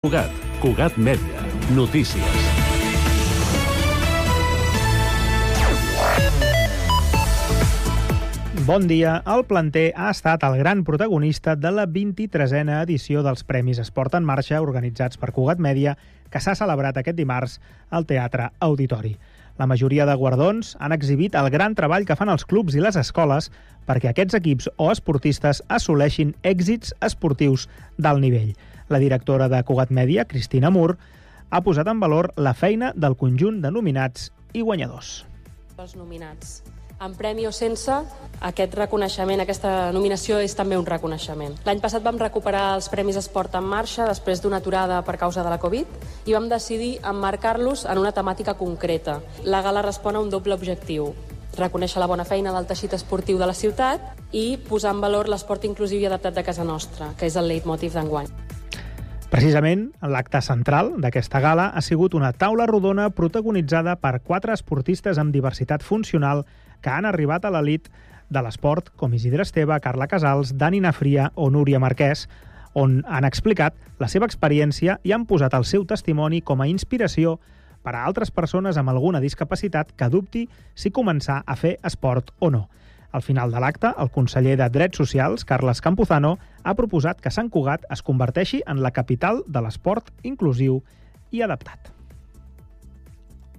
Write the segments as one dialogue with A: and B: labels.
A: Cugat, Cugat Mèdia, notícies.
B: Bon dia. El planter ha estat el gran protagonista de la 23a edició dels Premis Esport en Marxa organitzats per Cugat Mèdia, que s'ha celebrat aquest dimarts al Teatre Auditori. La majoria de guardons han exhibit el gran treball que fan els clubs i les escoles perquè aquests equips o esportistes assoleixin èxits esportius d'alt nivell. La directora de Cugat Mèdia, Cristina Mur, ha posat en valor la feina del conjunt de nominats i guanyadors.
C: Els nominats. Amb premi o sense, aquest reconeixement, aquesta nominació és també un reconeixement. L'any passat vam recuperar els Premis Esport en Marxa després d'una aturada per causa de la Covid i vam decidir emmarcar-los en una temàtica concreta. La gala respon a un doble objectiu reconèixer la bona feina del teixit esportiu de la ciutat i posar en valor l'esport inclusiu i adaptat de casa nostra, que és el leitmotiv d'enguany.
B: Precisament, l'acte central d'aquesta gala ha sigut una taula rodona protagonitzada per quatre esportistes amb diversitat funcional que han arribat a l'elit de l'esport, com Isidre Esteve, Carla Casals, Dani Nafria o Núria Marquès, on han explicat la seva experiència i han posat el seu testimoni com a inspiració per a altres persones amb alguna discapacitat que dubti si començar a fer esport o no. Al final de l'acte, el conseller de Drets Socials, Carles Campuzano, ha proposat que Sant Cugat es converteixi en la capital de l'esport inclusiu i adaptat.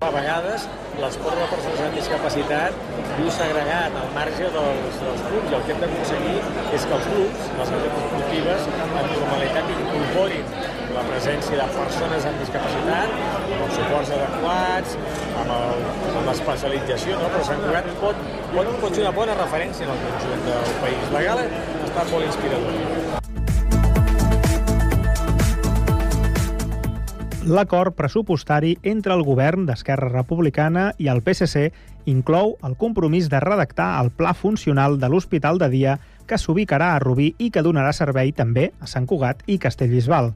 D: A vegades l'esport de persones amb discapacitat viu segregat al marge dels, dels clubs i el que hem d'aconseguir és que els clubs, les esportives, en normalitat incorporin la presència de persones amb discapacitat, amb suports adequats, amb l'especialització, no? però Sant Cugat pot, pot, pot ser una bona referència en el conjunt del país. La gala ha estat molt inspiradora.
B: L'acord pressupostari entre el govern d'Esquerra Republicana i el PSC inclou el compromís de redactar el pla funcional de l'Hospital de Dia que s'ubicarà a Rubí i que donarà servei també a Sant Cugat i Castellbisbal.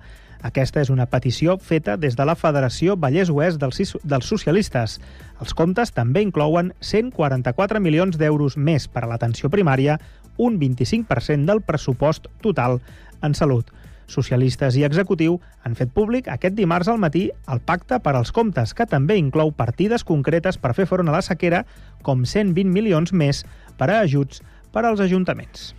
B: Aquesta és una petició feta des de la Federació Vallès Oest dels, dels Socialistes. Els comptes també inclouen 144 milions d'euros més per a l'atenció primària, un 25% del pressupost total en salut. Socialistes i executiu han fet públic aquest dimarts al matí el pacte per als comptes, que també inclou partides concretes per fer front a la sequera, com 120 milions més per a ajuts per als ajuntaments.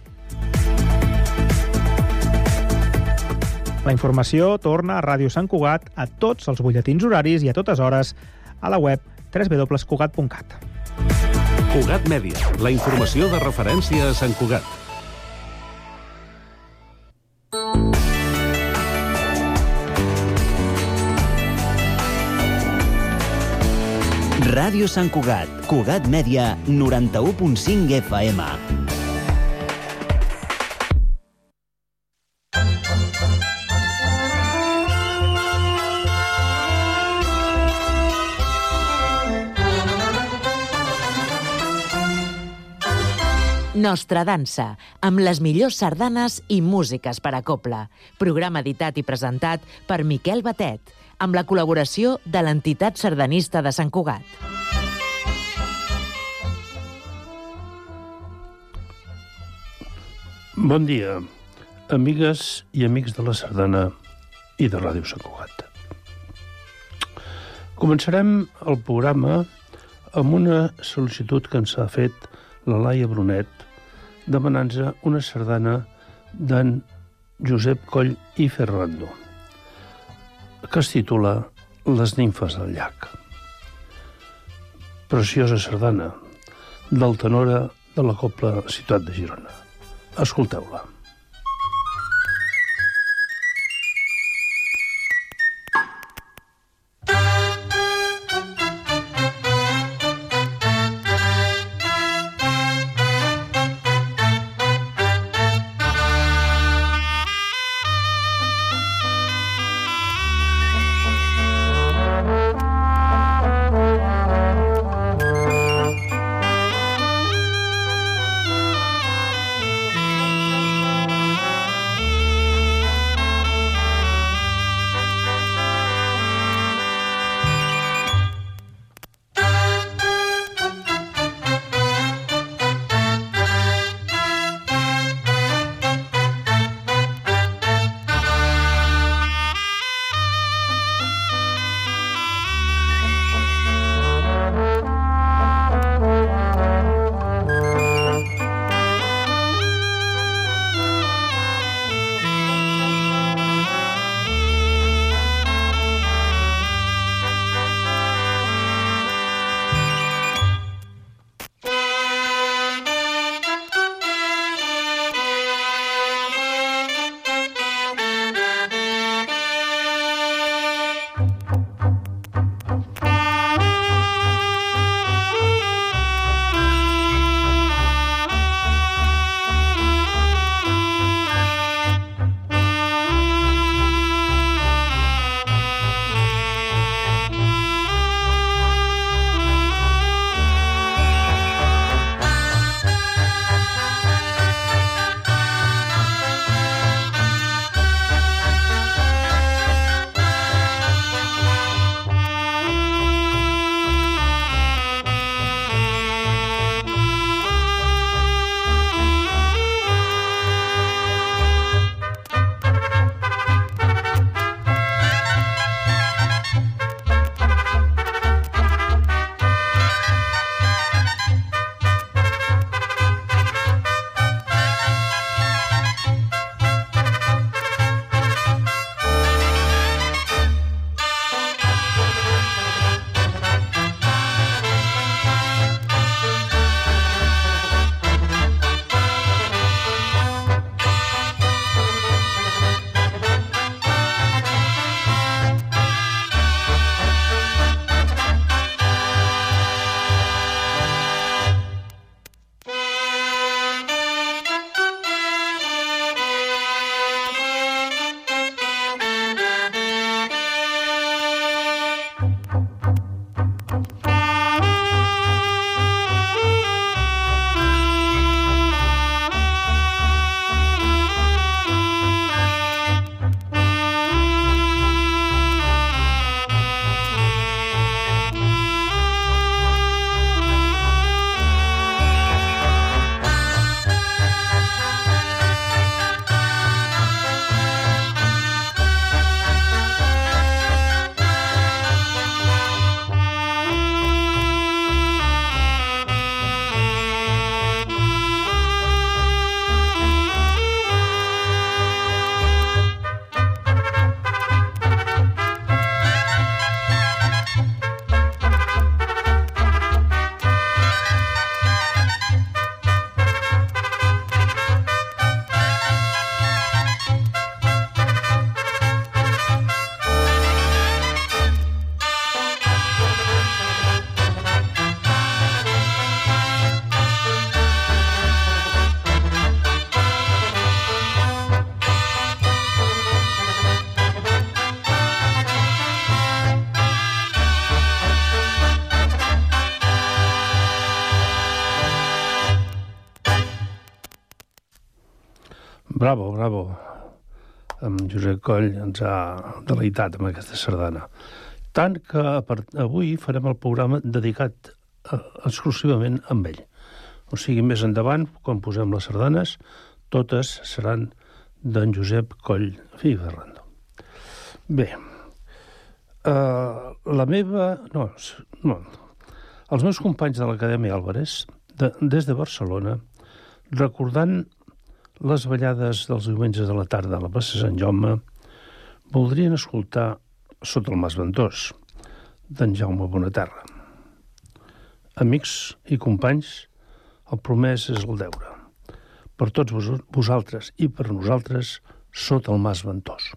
B: La informació torna a Ràdio Sant Cugat a tots els butlletins horaris i a totes hores a la web www.cugat.cat.
A: Cugat Mèdia, la informació de referència a Sant Cugat.
E: Ràdio Sant Cugat, Cugat Mèdia, 91.5 FM.
F: Nostra dansa, amb les millors sardanes i músiques per a copla. Programa editat i presentat per Miquel Batet, amb la col·laboració de l'entitat sardanista de Sant Cugat.
G: Bon dia, amigues i amics de la Sardana i de Ràdio Sant Cugat. Començarem el programa amb una sol·licitud que ens ha fet la Laia Brunet demanant-se una sardana d'en Josep Coll i Ferrando, que es titula Les nimfes del llac. Preciosa sardana, del tenora de la Copla Ciutat de Girona. Escolteu-la. Bravo. Amb Josep Coll ens ha deleitat amb aquesta sardana. Tant que avui farem el programa dedicat eh, exclusivament amb ell. O sigui, més endavant, quan posem les sardanes, totes seran d'en Josep Coll i Ferrando. Bé, uh, la meva... No, no, els meus companys de l'Acadèmia Álvarez, de, des de Barcelona, recordant les ballades dels diumenges de la tarda a la plaça Sant Jaume, voldrien escoltar Sota el Mas Ventós, d'en Jaume Bonaterra. Amics i companys, el promès és el deure. Per tots vos, vosaltres i per nosaltres, sota el Mas Ventós.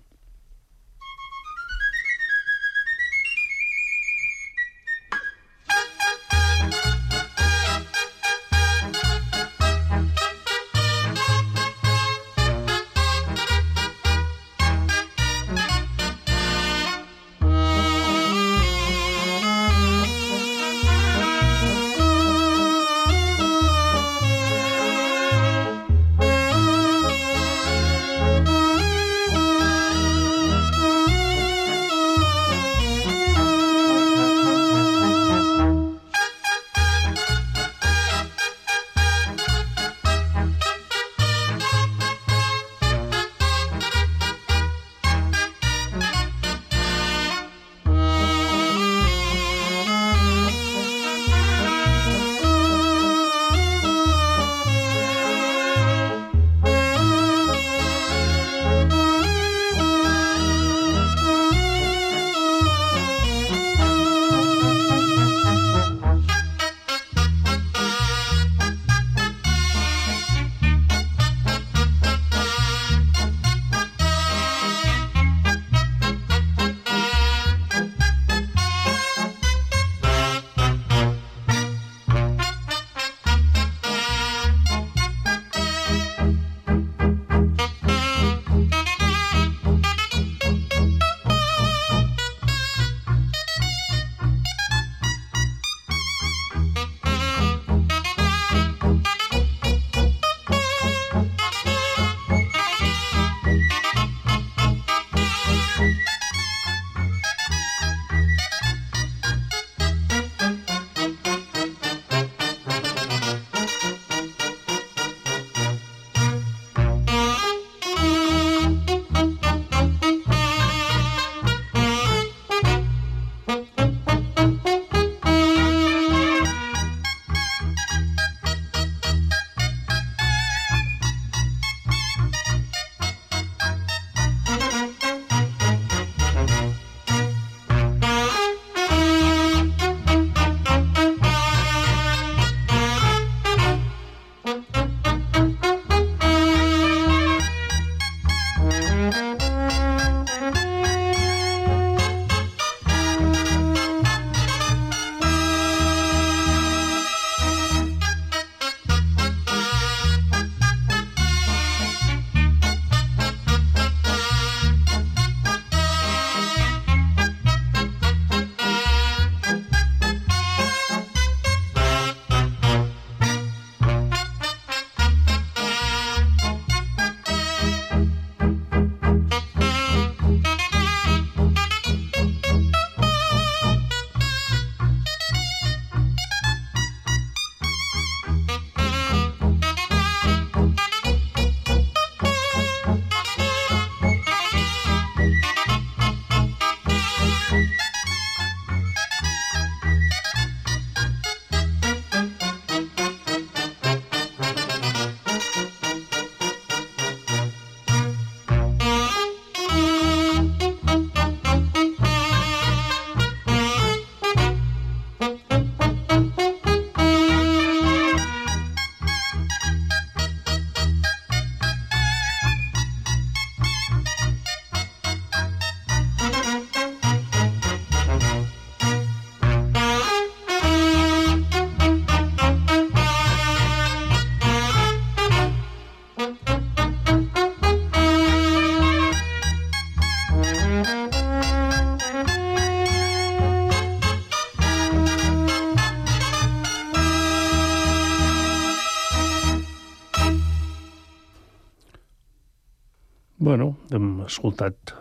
G: Bueno, hem escoltat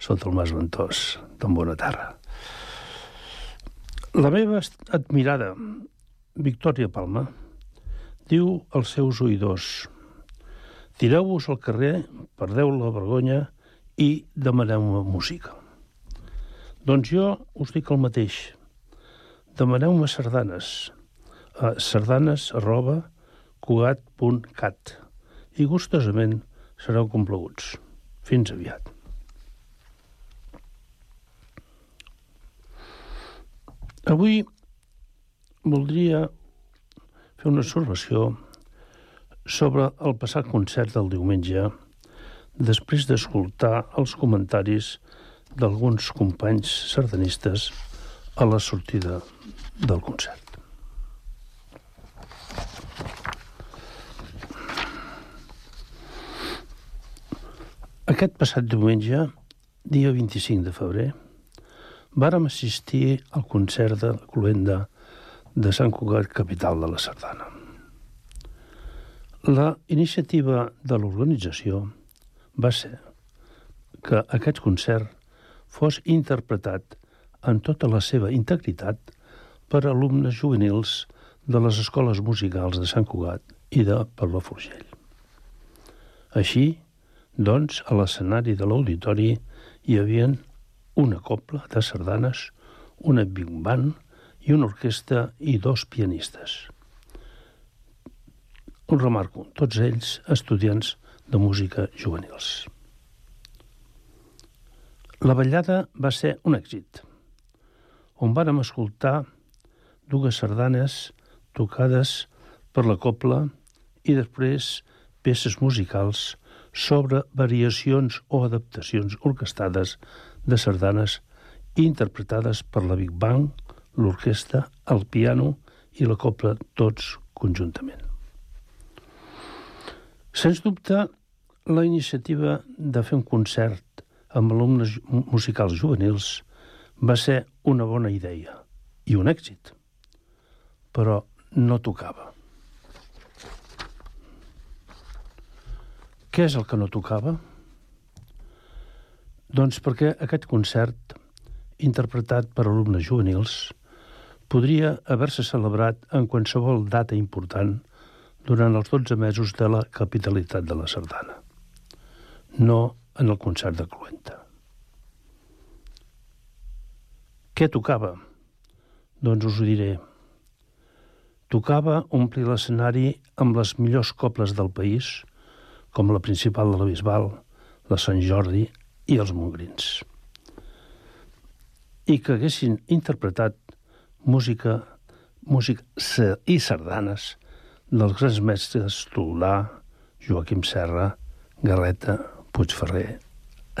G: sota el Mas Ventós, d'en Bona Terra. La meva admirada Victòria Palma diu als seus oïdors tireu-vos al carrer, perdeu la vergonya i demaneu-me música. Doncs jo us dic el mateix. Demaneu-me sardanes a sardanes arroba cugat.cat i gustosament sereu complaguts. Fins aviat. Avui voldria fer una observació sobre el passat concert del diumenge després d'escoltar els comentaris d'alguns companys sardanistes a la sortida del concert. Aquest passat diumenge, dia 25 de febrer, vàrem assistir al concert de la Cluenda de Sant Cugat, capital de la Sardana. La iniciativa de l'organització va ser que aquest concert fos interpretat en tota la seva integritat per alumnes juvenils de les escoles musicals de Sant Cugat i de Palafrugell. Així, doncs, a l'escenari de l'auditori hi havia una copla de sardanes, una big band i una orquestra i dos pianistes. Ho remarco, tots ells estudiants de música juvenils. La ballada va ser un èxit, on vàrem escoltar dues sardanes tocades per la copla i després peces musicals sobre variacions o adaptacions orquestades de sardanes interpretades per la Big Bang, l'orquestra, el piano i la copla, tots conjuntament. Sens dubte, la iniciativa de fer un concert amb alumnes musicals juvenils va ser una bona idea i un èxit, però no tocava. Què és el que no tocava? Doncs perquè aquest concert, interpretat per alumnes juvenils, podria haver-se celebrat en qualsevol data important durant els 12 mesos de la capitalitat de la Sardana, no en el concert de Cluenta. Què tocava? Doncs us ho diré. Tocava omplir l'escenari amb les millors coples del país, com la principal de la Bisbal, la Sant Jordi i els Mongrins. I que haguessin interpretat música, música i sardanes dels grans mestres Tolà, Joaquim Serra, Garreta, Puigferrer,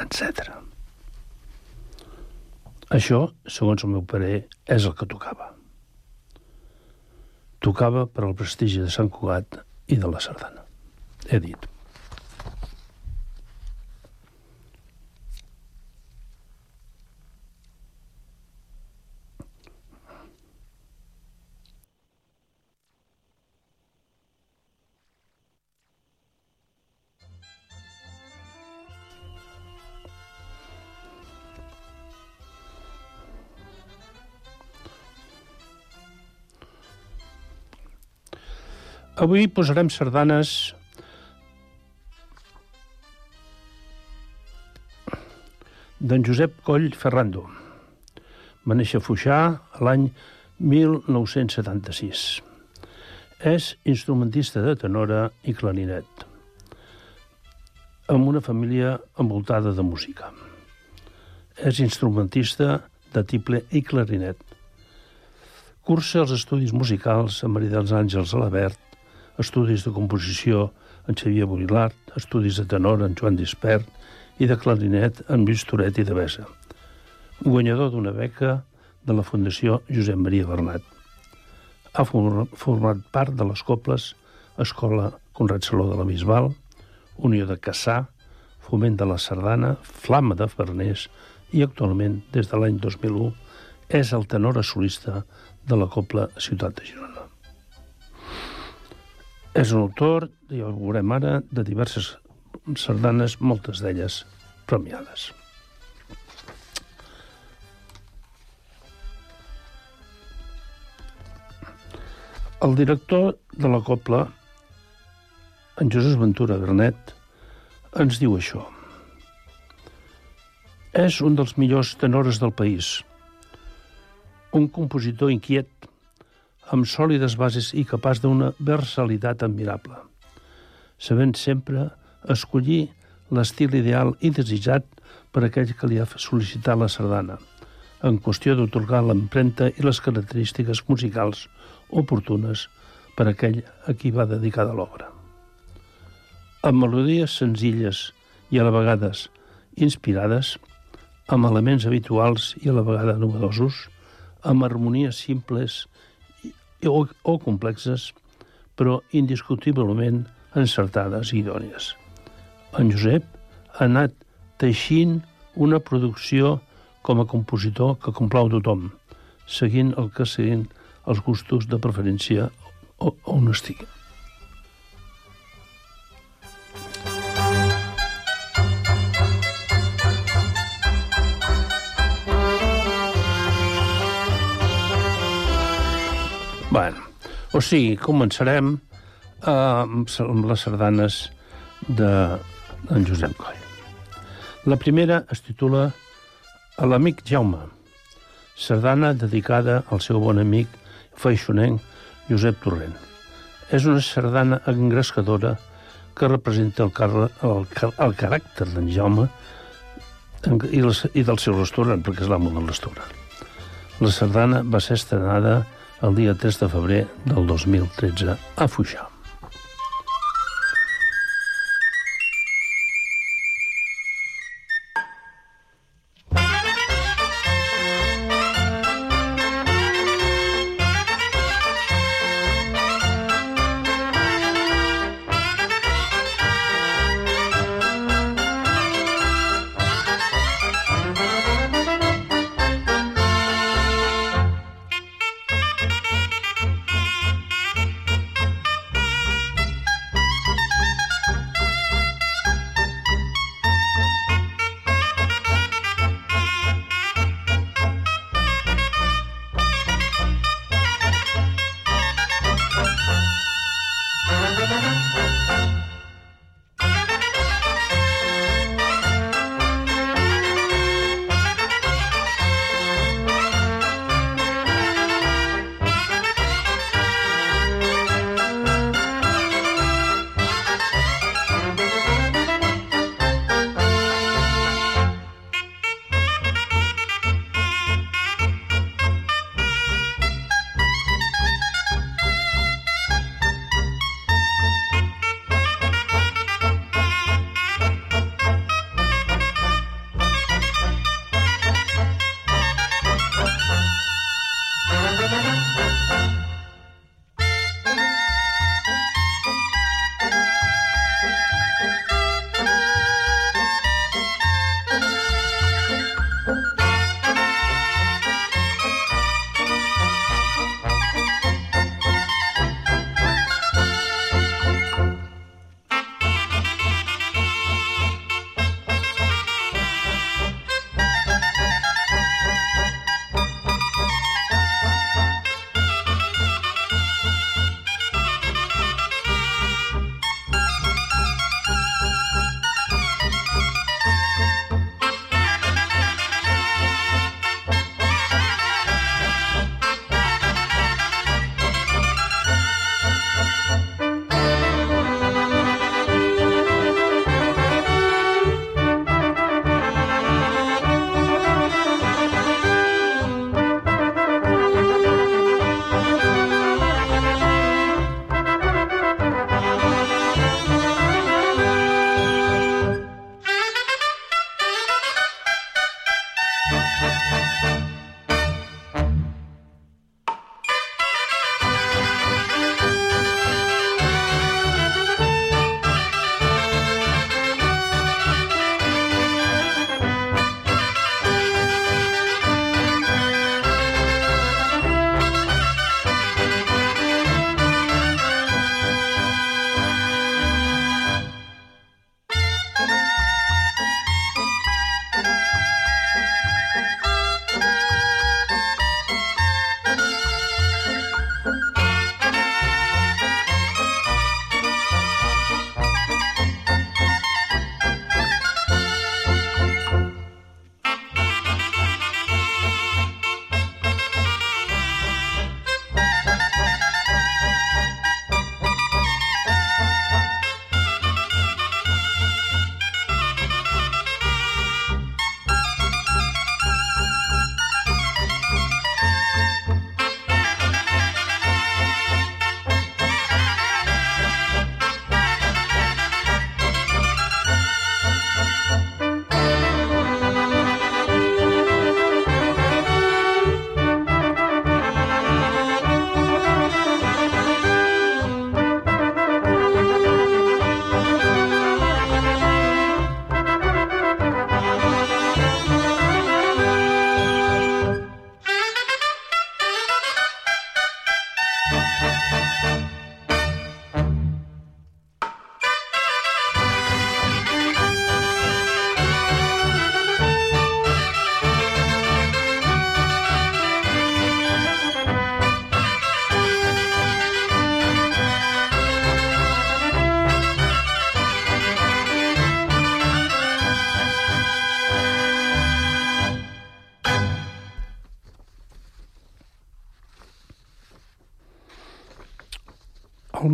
G: etc. Això, segons el meu parer, és el que tocava. Tocava per al prestigi de Sant Cugat i de la Sardana. He dit. Avui posarem sardanes d'en Josep Coll Ferrando. Va néixer a Fuixà l'any 1976. És instrumentista de tenora i clarinet, amb una família envoltada de música. És instrumentista de tiple i clarinet. Cursa els estudis musicals a Maria dels Àngels a l'Avert estudis de composició en Xavier Burilart, estudis de tenor en Joan Dispert i de clarinet en Lluís Toret i de Besa. Guanyador d'una beca de la Fundació Josep Maria Bernat. Ha format part de les coples Escola Conrad Saló de la Bisbal, Unió de Cassà, Foment de la Sardana, Flama de Farners i actualment, des de l'any 2001, és el tenor solista de la Copla Ciutat de Girona. És un autor, ja ho veurem ara, de diverses sardanes, moltes d'elles premiades. El director de la Copla, en Josep Ventura Granet, ens diu això. És un dels millors tenores del país. Un compositor inquiet, amb sòlides bases i capaç d'una versalitat admirable, sabent sempre escollir l'estil ideal i desitjat per aquell que li ha sol·licitat la sardana, en qüestió d'otorgar l'empremta i les característiques musicals oportunes per a aquell a qui va dedicada l'obra. Amb melodies senzilles i a la vegades inspirades, amb elements habituals i a la vegada novedosos, amb harmonies simples o, o complexes, però indiscutiblement encertades i idònies. En Josep ha anat teixint una producció com a compositor que complau tothom, seguint el que seguint els gustos de preferència on estigui. O sigui, començarem eh, amb les sardanes de Josep Coll. La primera es titula A l'amic Jaume, sardana dedicada al seu bon amic feixonenc Josep Torrent. És una sardana engrescadora que representa el, car el, el caràcter d'en Jaume i, i del seu restaurant, perquè és l'amo del restaurant. La sardana va ser estrenada el dia 3 de febrer del 2013 a Fuixà.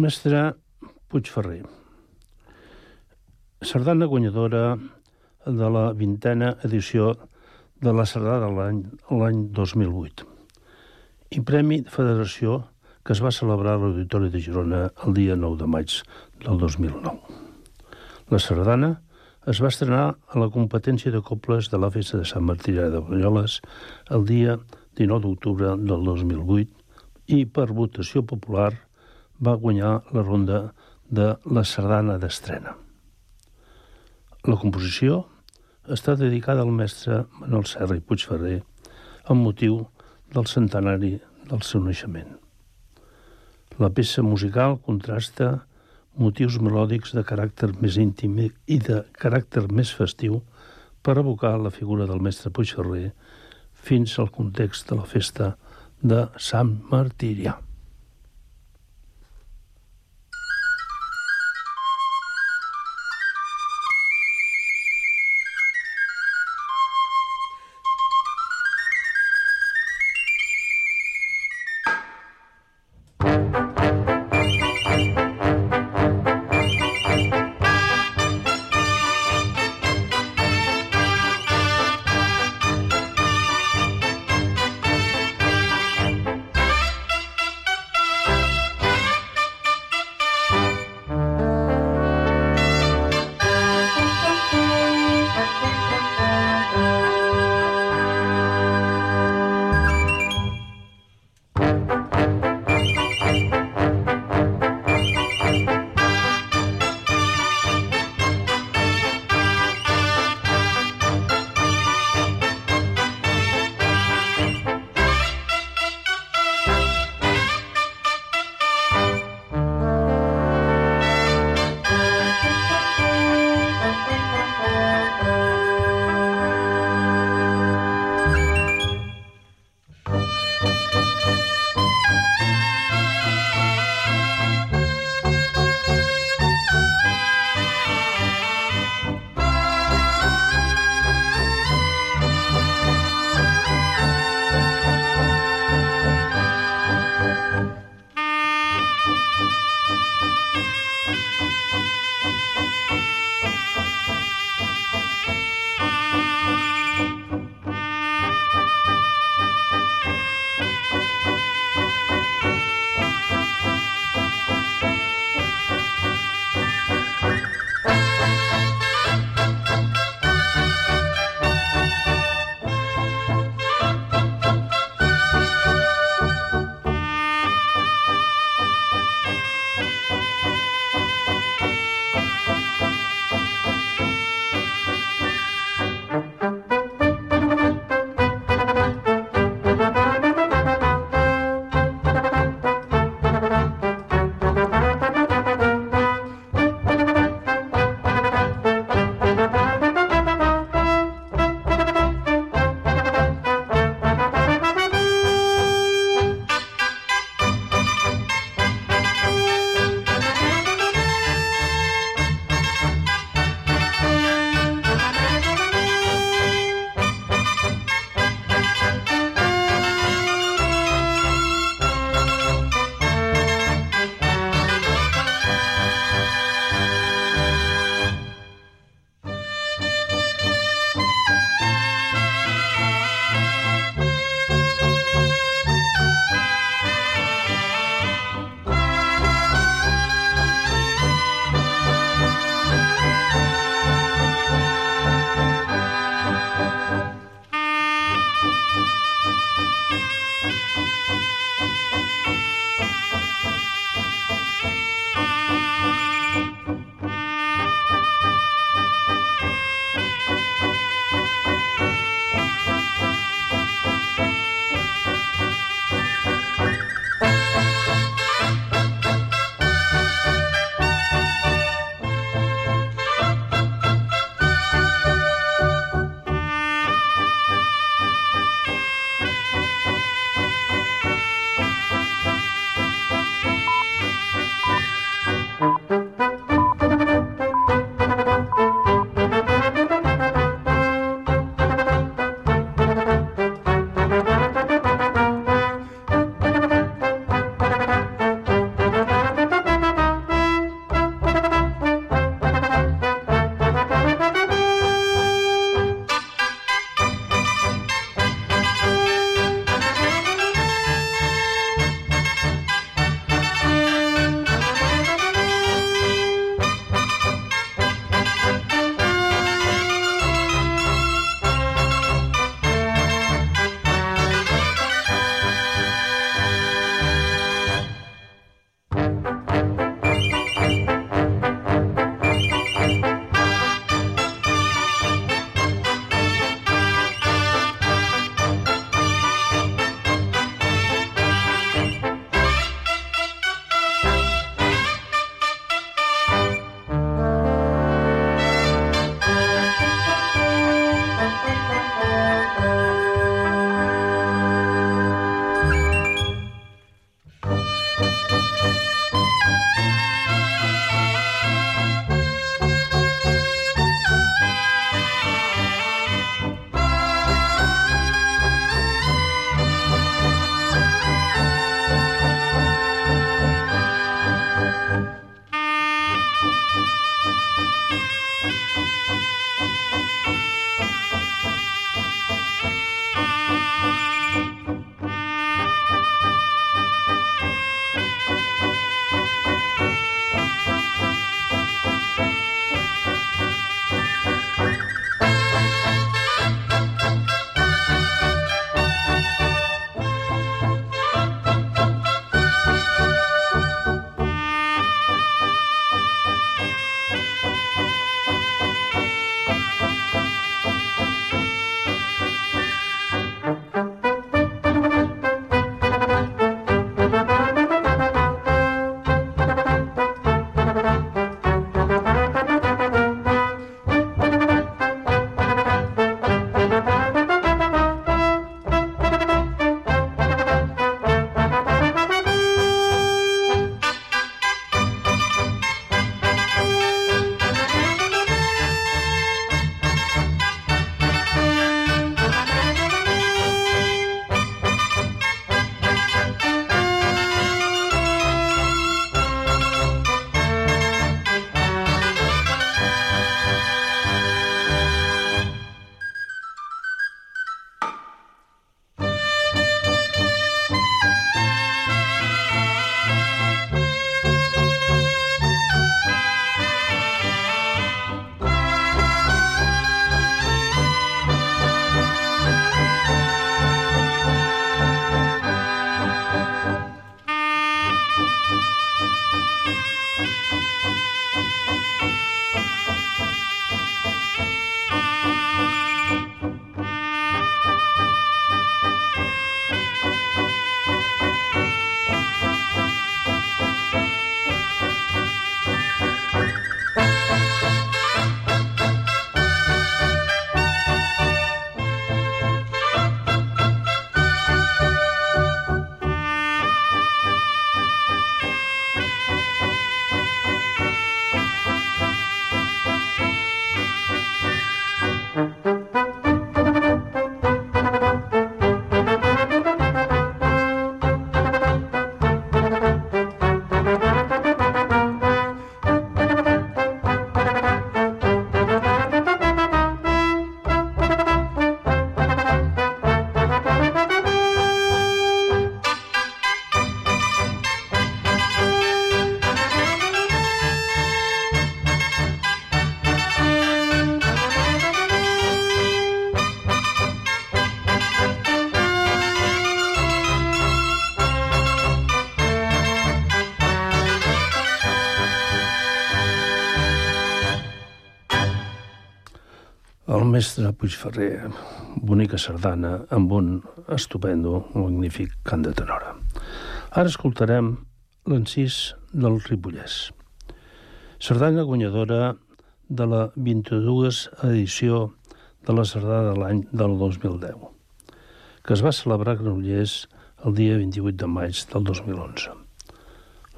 G: Mestre Puigferrer. Sardana guanyadora de la vintena edició de la Sardana l'any 2008 i Premi de Federació que es va celebrar a l'Auditori de Girona el dia 9 de maig del 2009. La sardana es va estrenar a la competència de cobles de la festa de Sant Martí de Banyoles el dia 19 d'octubre del 2008 i per votació popular va guanyar la ronda de la sardana d'estrena. La composició està dedicada al mestre Manuel Serra i Puigferrer amb motiu del centenari del seu naixement. La peça musical contrasta motius melòdics de caràcter més íntim i de caràcter més festiu per evocar la figura del mestre Puigferrer fins al context de la festa de Sant Martirià. Mestre Puigferrer, bonica sardana amb un estupendo, magnífic cant de tenora. Ara escoltarem l'encís del Ripollès. Sardana guanyadora de la 22 edició de la Sardana de l'any del 2010, que es va celebrar a Granollers el dia 28 de maig del 2011.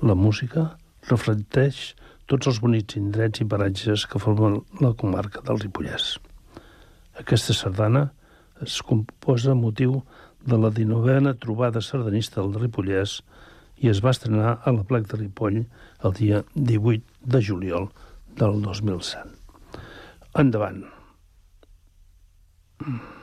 G: La música reflecteix tots els bonics indrets i paratges que formen la comarca del Ripollès. Aquesta sardana es composa a motiu de la 19a trobada sardanista del Ripollès i es va estrenar a la Plec de Ripoll el dia 18 de juliol del 2007. Endavant. Mm.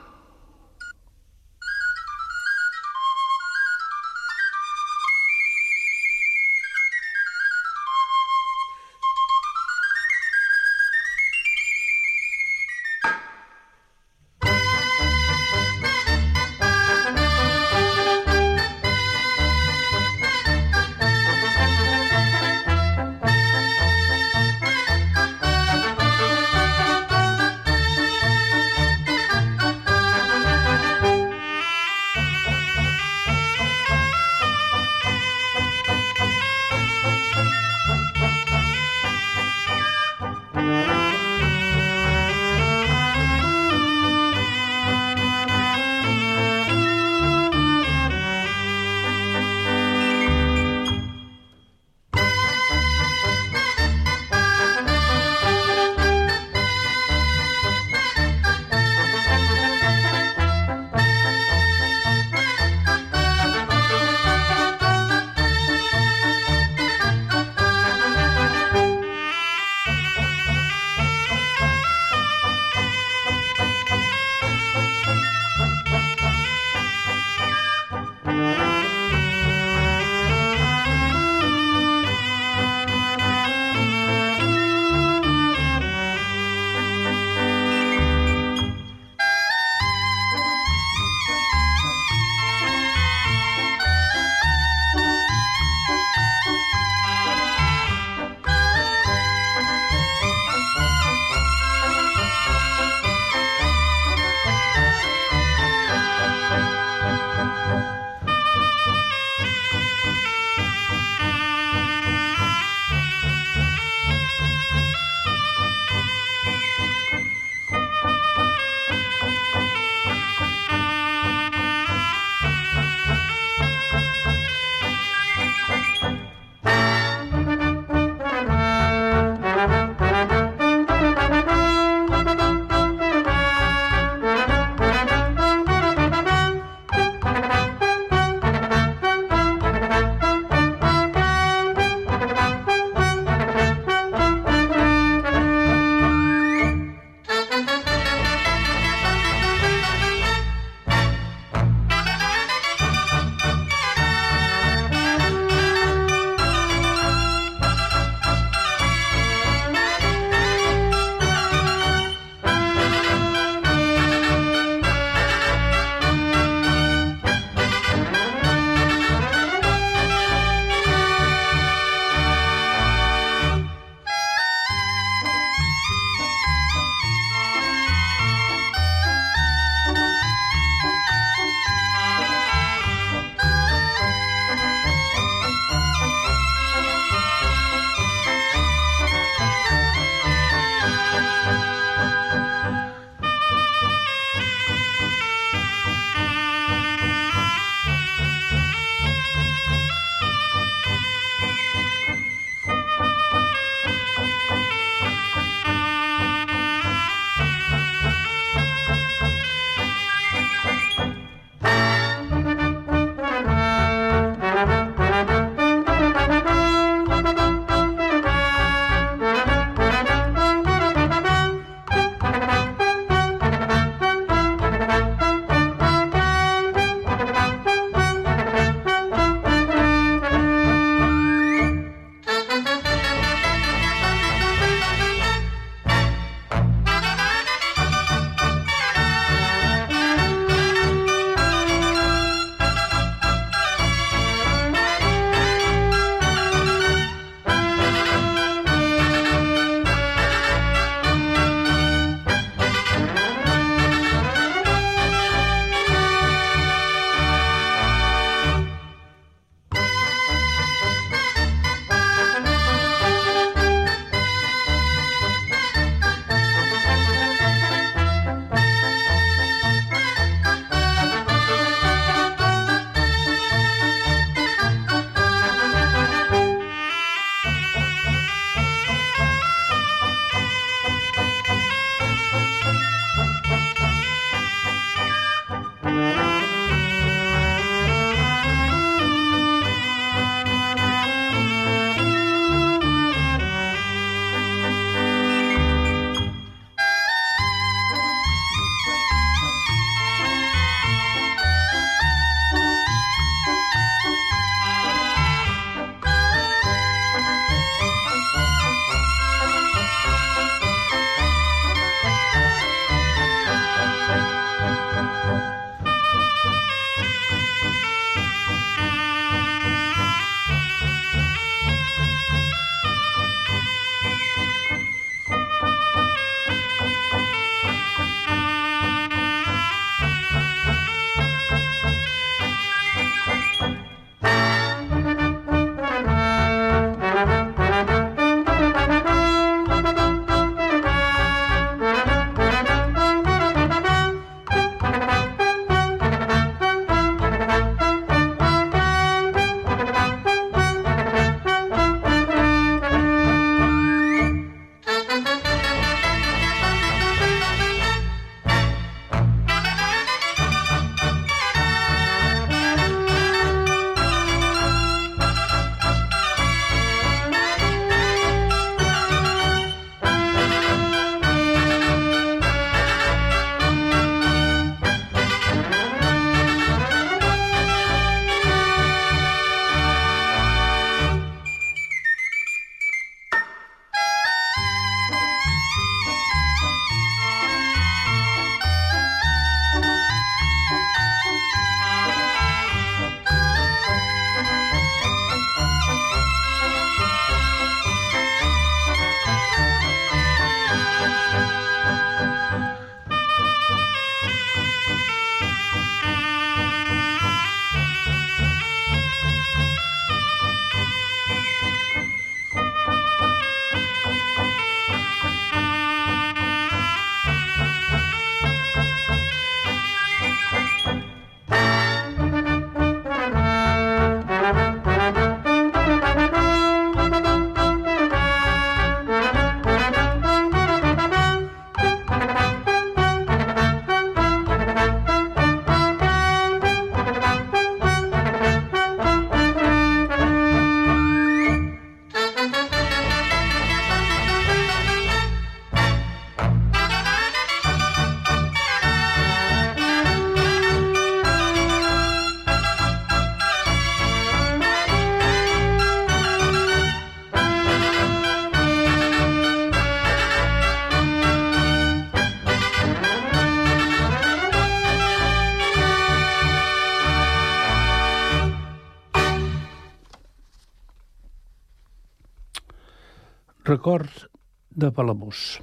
G: Record de Palamós.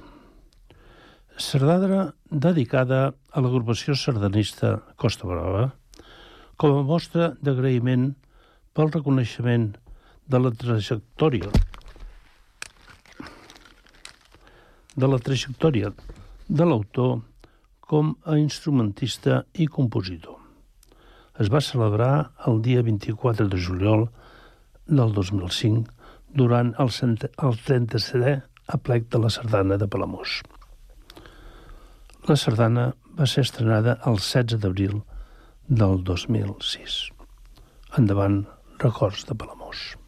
G: Sardana dedicada a l'agrupació sardanista Costa Brava com a mostra d'agraïment pel reconeixement de la trajectòria de la trajectòria de l'autor com a instrumentista i compositor. Es va celebrar el dia 24 de juliol del 2005 durant el, el 37è aplec de la sardana de Palamós. La sardana va ser estrenada el 16 d'abril del 2006. Endavant, records de Palamós.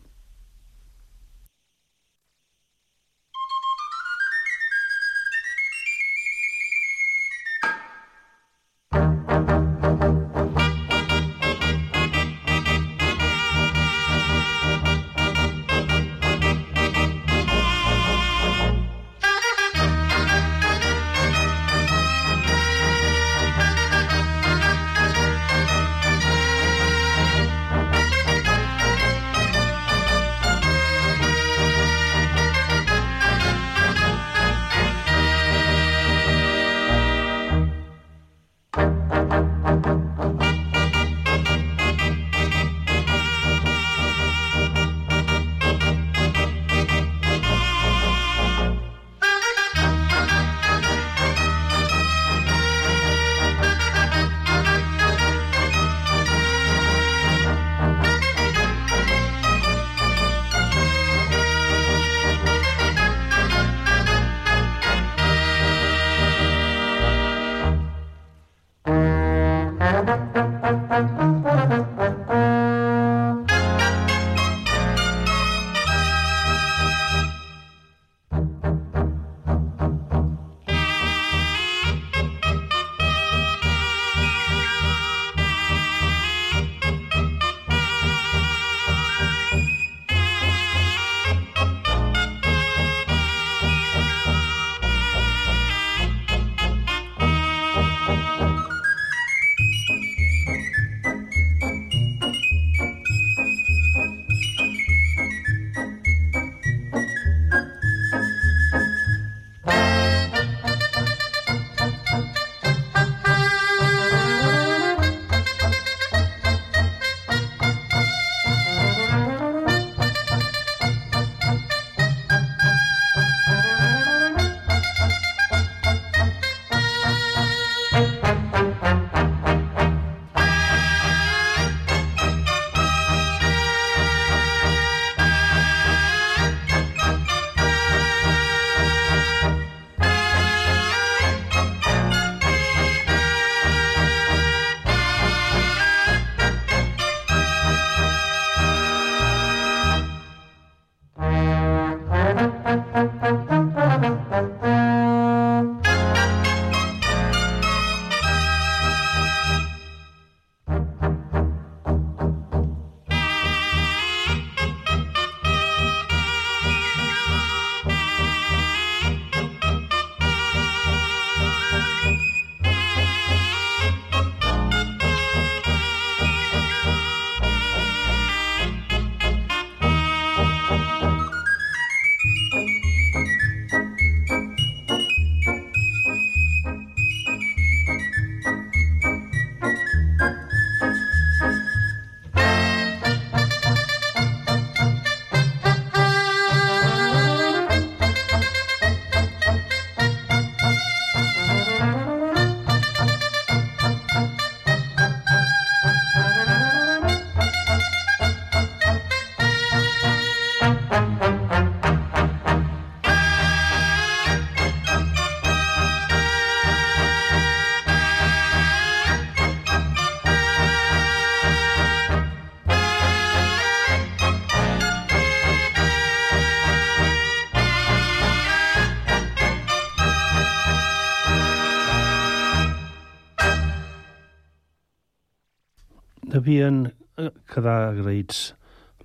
G: Devien eh, quedar agraïts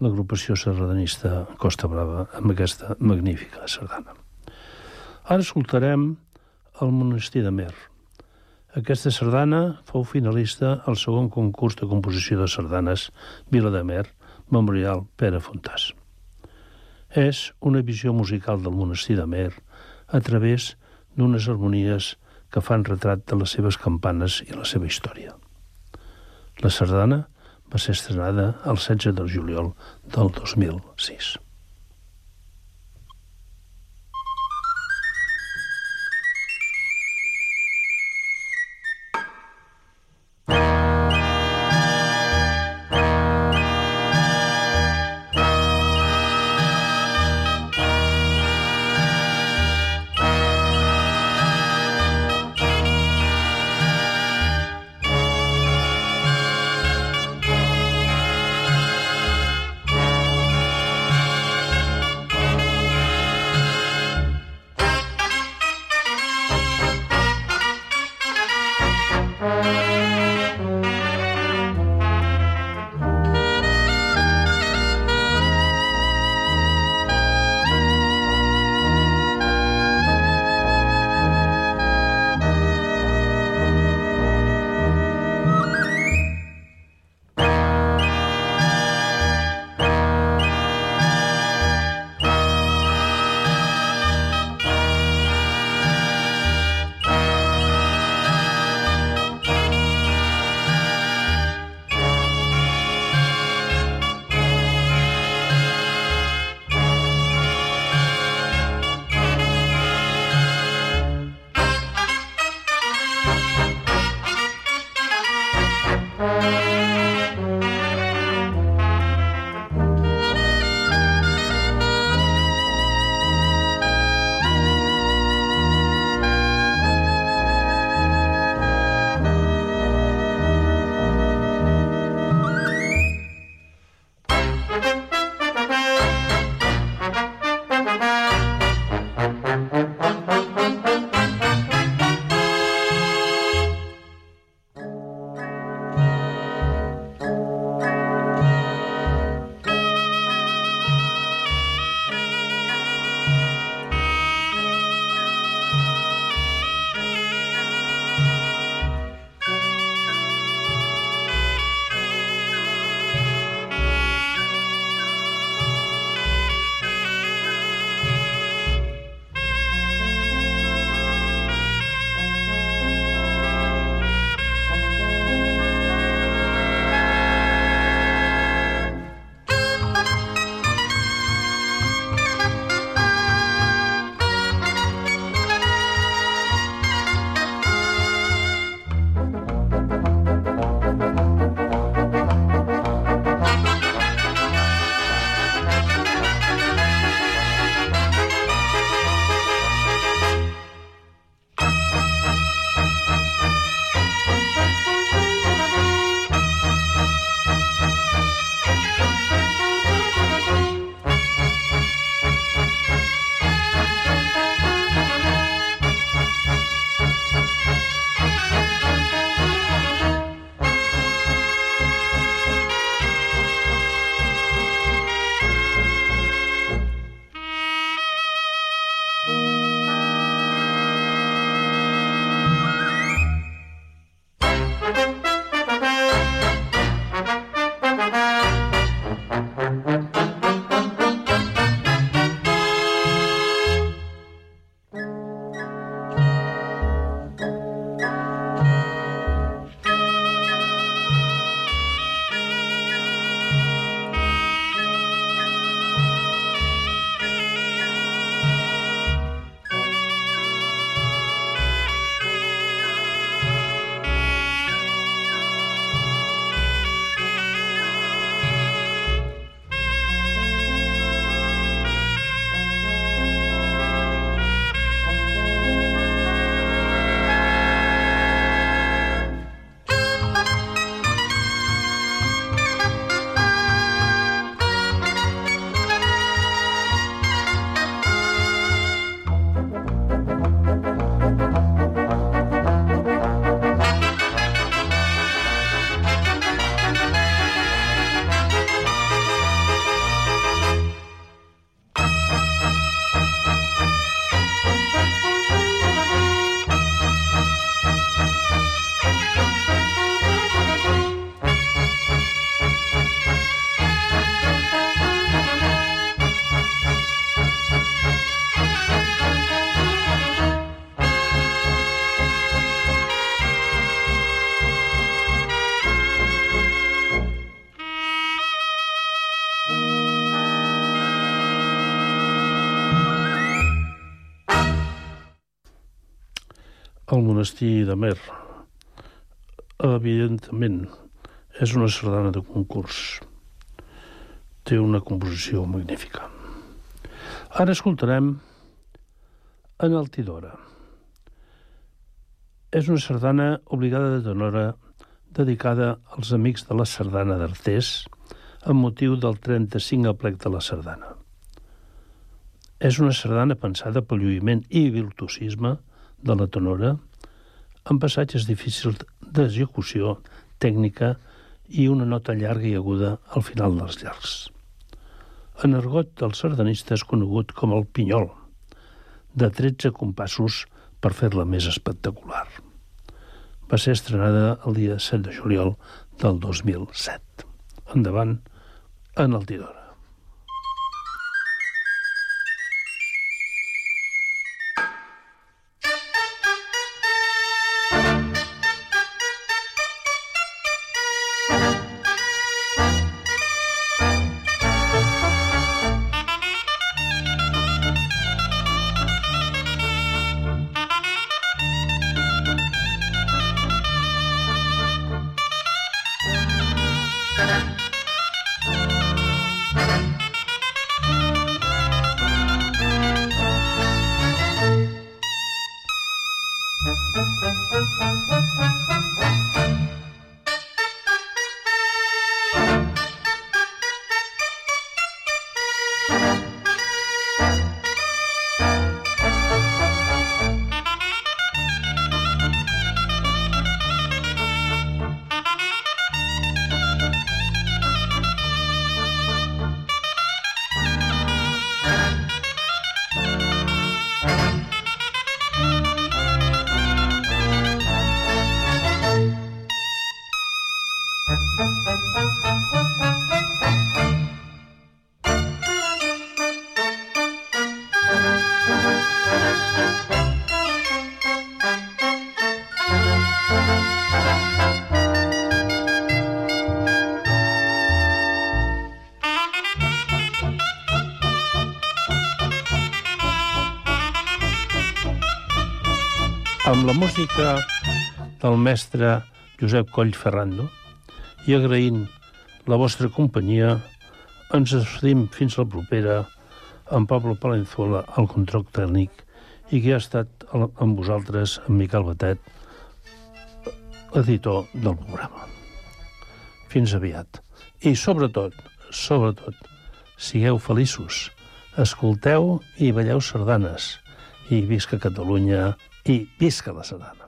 G: l'agrupació sardanista Costa Brava amb aquesta magnífica sardana. Ara escoltarem el monestir de Mer. Aquesta sardana fou finalista al segon concurs de composició de sardanes Vila de Mer, Memorial Pere Fontàs. és una visió musical del monestir de Mer a través d'unes harmonies que fan retrat de les seves campanes i la seva història. La sardana va ser estrenada el 16 de juliol del 2006. Monestir de Mer. Evidentment, és una sardana de concurs. Té una composició magnífica. Ara escoltarem en Altidora. És una sardana obligada de tenora dedicada als amics de la sardana d'Artés amb motiu del 35 aplec de la sardana. És una sardana pensada pel lluïment i virtuosisme de la tenora, amb passatges difícils d'execució tècnica i una nota llarga i aguda al final dels llargs. En argot del sardanista és conegut com el pinyol, de 13 compassos per fer-la més espectacular. Va ser estrenada el dia 7 de juliol del 2007. Endavant, en el Tidor. La música del mestre Josep Coll Ferrando i agraint la vostra companyia, ens despedim fins la propera amb Pablo Palenzuela al control tècnic i que ha estat amb vosaltres, amb Miquel Batet, editor del programa. Fins aviat. I sobretot, sobretot, sigueu feliços, escolteu i balleu sardanes i visca Catalunya i visca la sardana.